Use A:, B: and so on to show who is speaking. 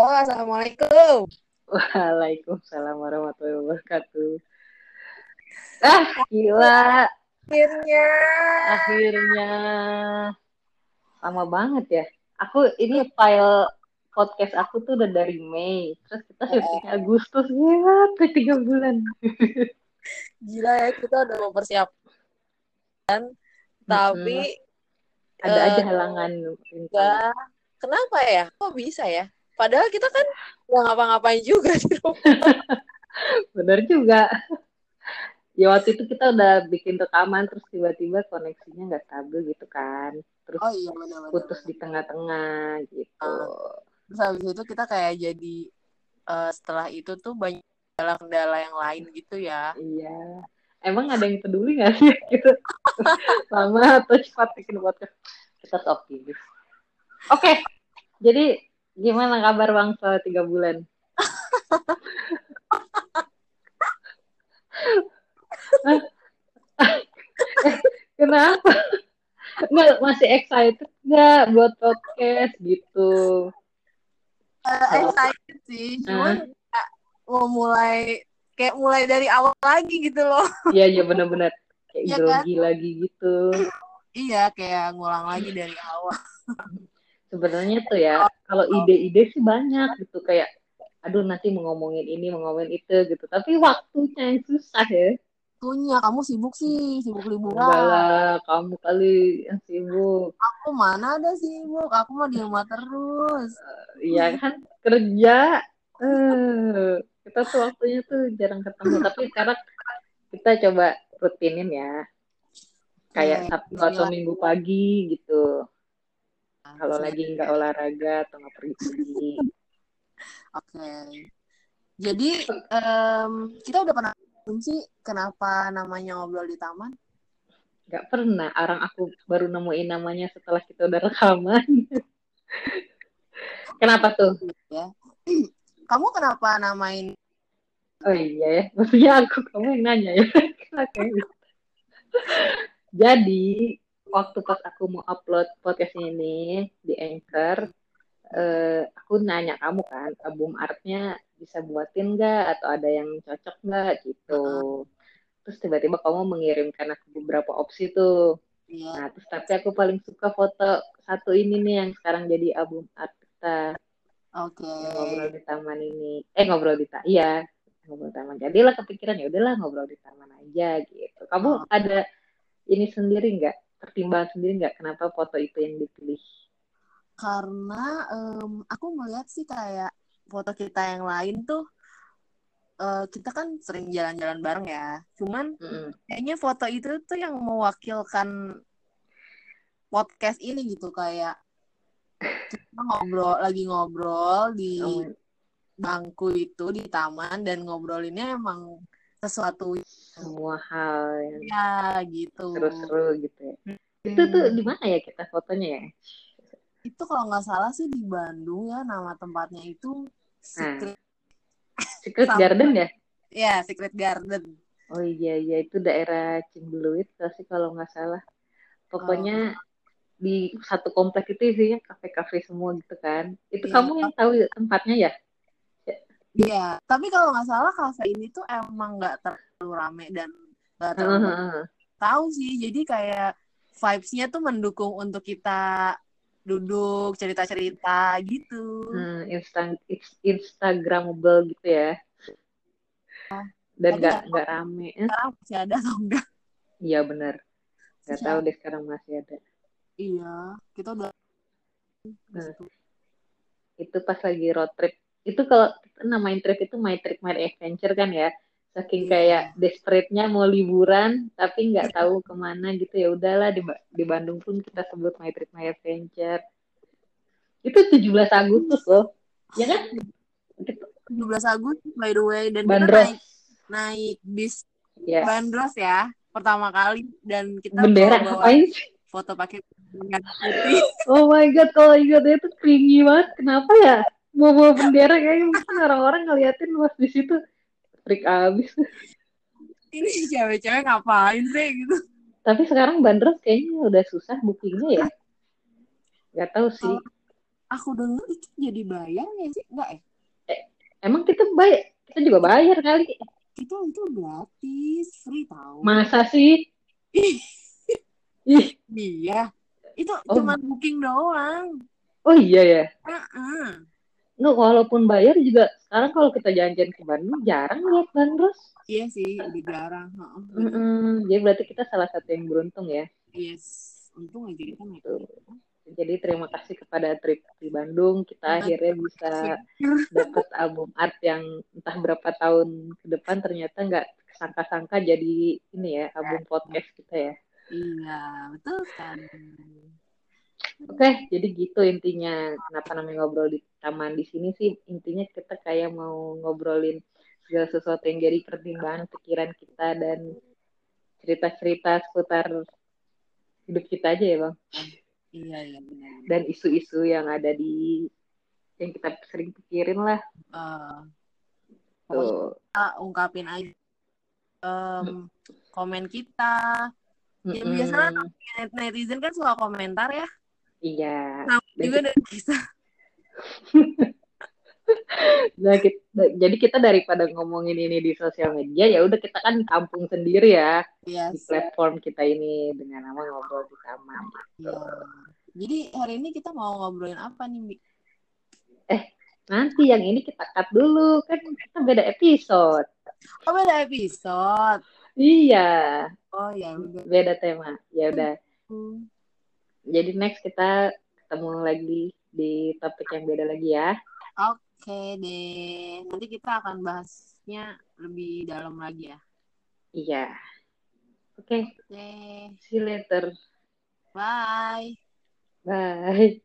A: Halo, Assalamualaikum.
B: Waalaikumsalam warahmatullahi wabarakatuh. Ah, gila.
A: Akhirnya.
B: Akhirnya. Lama banget ya. Aku ini file podcast aku tuh udah dari Mei. Terus kita syutingnya Agustus. Ya, tiga bulan.
A: Gila ya, kita udah mempersiapkan. Tapi
B: Ada
A: Eh,
B: aja halangan.
A: enggak. Kenapa ya? Kok bisa ya? Padahal kita kan nggak ngapa-ngapain juga di rumah.
B: Bener juga. Ya waktu itu kita udah bikin rekaman terus tiba-tiba koneksinya nggak stabil gitu kan. Terus
A: Oh iya benar-benar.
B: putus di tengah-tengah gitu.
A: Terus habis itu kita kayak jadi eh, setelah itu tuh banyak kendala-kendala yang lain gitu ya.
B: Iya. Emang ada yang peduli gak sih gitu? Lama atau cepat bikin podcast? Kita optimis. Oke, jadi gimana kabar Bang selama tiga bulan? Kenapa? Nggak, masih excited nggak buat podcast gitu?
A: Eh, excited sih, cuman kayak mau mulai kayak mulai dari awal lagi gitu loh.
B: Iya, iya benar-benar. Kayak
A: Iya
B: grogi lagi gitu.
A: Iya, kayak ngulang lagi dari awal.
B: Sebenarnya tuh ya kalau ide-ide sih banyak gitu kayak aduh nanti mau ngomongin ini mau ngomongin itu gitu. Tapi waktunya yang susah ya.
A: Tunya, kamu sibuk sih, sibuk
B: enggak
A: liburan.
B: lah kamu kali yang sibuk.
A: Aku mana ada sibuk, aku mah di rumah terus.
B: iya kan kerja. Eh kita tuh waktunya tuh jarang ketemu. Tapi sekarang kita coba rutinin ya. Kayak
A: Oke,
B: Sabtu atau
A: bismillah.
B: Minggu pagi gitu kalau lagi nggak olahraga atau nggak pergi-pergi
A: Oke. Jadi, em, kita udah pernah sih kenapa namanya ngobrol di taman?
B: nggak pernah. Orang aku baru nemuin namanya setelah kita udah rekaman. Kenapa tuh?
A: Ya. Kamu kenapa namain?
B: Oh iya ya maksudnya aku kamu yang nanya ya. Jadi waktu pas aku mau upload podcast ini di Anchor eh, aku nanya kamu kan album artnya bisa buatin nggak atau ada yang cocok nggak gitu terus tiba-tiba kamu mengirimkan aku beberapa opsi tuh
A: ya,
B: Nah, terus tapi aku paling suka foto satu ini nih yang sekarang jadi album art kita
A: Oke.
B: yang ngobrol di taman ini. Eh ngobrol di taman, iya ngobrol di taman. Jadilah kepikiran ya udahlah ngobrol di taman aja gitu.
A: Oh.
B: Kamu ada ini sendiri nggak? Pertimbangan sendiri nggak kenapa foto itu yang dipilih?
A: Karena em, aku melihat sih kayak foto kita yang lain tuh eh, kita kan sering jalan-jalan bareng ya. Cuman
B: Mm-mm.
A: kayaknya foto itu tuh yang mewakilkan podcast ini gitu kayak kita ngobrol lagi ngobrol di
B: Oh,
A: bangku itu di taman dan ngobrolinnya emang sesuatu
B: semua hal yang
A: ya gitu.
B: seru-seru gitu ya.
A: Hmm.
B: Itu tuh di mana ya kita fotonya ya?
A: Itu kalau nggak salah sih di Bandung ya nama tempatnya itu Secret
B: Secret
A: Sampai-
B: Garden ya?
A: ya Secret Garden.
B: Oh iya iya itu daerah Cimbeluit sih kalau nggak salah. Pokoknya di satu komplek itu isinya kafe-kafe semua gitu kan. Itu
A: Iya.
B: kamu yang tahu tempatnya ya?
A: Iya, tapi kalau nggak salah kafe ini tuh emang nggak terlalu rame dan nggak terlalu
B: Heeh.
A: tahu sih. Jadi kayak vibes-nya tuh mendukung untuk kita duduk cerita-cerita gitu.
B: Hmm, instan ins- instagramable gitu ya. Dan nggak
A: nggak
B: rame. Eh,
A: Sekarang masih ada atau enggak?
B: Iya benar. Nggak
A: Iya.
B: tahu deh sekarang masih ada.
A: Iya, kita udah
B: Nah. Itu pas lagi road trip. Itu kalau kita namain trip itu my trip my adventure kan ya. Saking
A: Iya.
B: kayak desperate-nya mau liburan tapi nggak tahu ke mana gitu ya udahlah di, di Bandung pun kita sebut my trip my adventure. Itu 17 Agustus loh. Ya kan? Gitu.
A: 17 Agustus by the way dan kita
B: Bandros.
A: naik naik bis
B: Ya.
A: Bandros ya pertama kali dan kita
B: Bendera
A: bawa
B: ngapain
A: foto pakai putih.
B: Oh my god, kalau ingatnya itu cringy banget. Kenapa ya? Mau bawa bendera kayaknya mungkin orang-orang ngeliatin mas di situ freak abis.
A: Ini cewek-cewek ngapain sih gitu.
B: Tapi sekarang bandros kayaknya udah susah bookingnya ya. Gak tahu sih.
A: aku dengar itu jadi bayar ya sih? Enggak ya?
B: Emang kita bayar, kita juga bayar kali.
A: Itu itu gratis, free tahu.
B: Masa sih? Ih,
A: Iya. Itu
B: Oh.
A: cuma booking doang.
B: oh iya ya.
A: Heeh.
B: Nggak, walaupun bayar juga sekarang kalau kita jalan-jalan ke Bandung jarang lihat bandros.
A: Iya sih, udah jarang. Heeh.
B: Mm-mm. Jadi berarti kita salah satu yang beruntung ya.
A: Yes. Untung aja kita.
B: Tuh. Jadi terima kasih kepada trip di Bandung kita akhirnya bisa dapat album art yang entah berapa tahun ke depan ternyata nggak sangka-sangka jadi ini ya album podcast kita ya.
A: Iya, betul kan.
B: Oke, jadi gitu intinya kenapa namanya ngobrol di taman di sini sih intinya kita kayak mau ngobrolin segala sesuatu yang jadi pertimbangan pikiran kita dan cerita-cerita seputar hidup kita aja ya bang
A: Iya, iya benar.
B: dan isu-isu yang ada di yang kita sering pikirin lah
A: Eh,
B: tuh
A: kita ungkapin aja em, komen kita. Ya
B: Mm-mm.
A: biasanya net- netizen kan suka komentar ya.
B: Iya
A: Sama
B: Dan
A: juga dari kita.
B: Nah, kita- jadi kita daripada ngomongin ini di sosial media ya udah kita kan kampung sendiri ya
A: Iya.
B: di platform kita ini dengan nama ngobrol di taman.
A: Iya. Jadi hari ini kita mau ngobrolin apa nih, Mik?
B: Nanti yang ini kita cut dulu kan kita beda episode.
A: Oh, beda episode.
B: Iya,
A: Oh, ya udah.
B: beda tema. Ya udah.
A: Hmm.
B: Jadi next kita ketemu lagi di topik yang beda lagi ya.
A: Oke deh. Nanti kita akan bahasnya lebih dalam lagi ya.
B: Iya. Oke,
A: Oke.
B: see you later.
A: Bye.
B: Bye.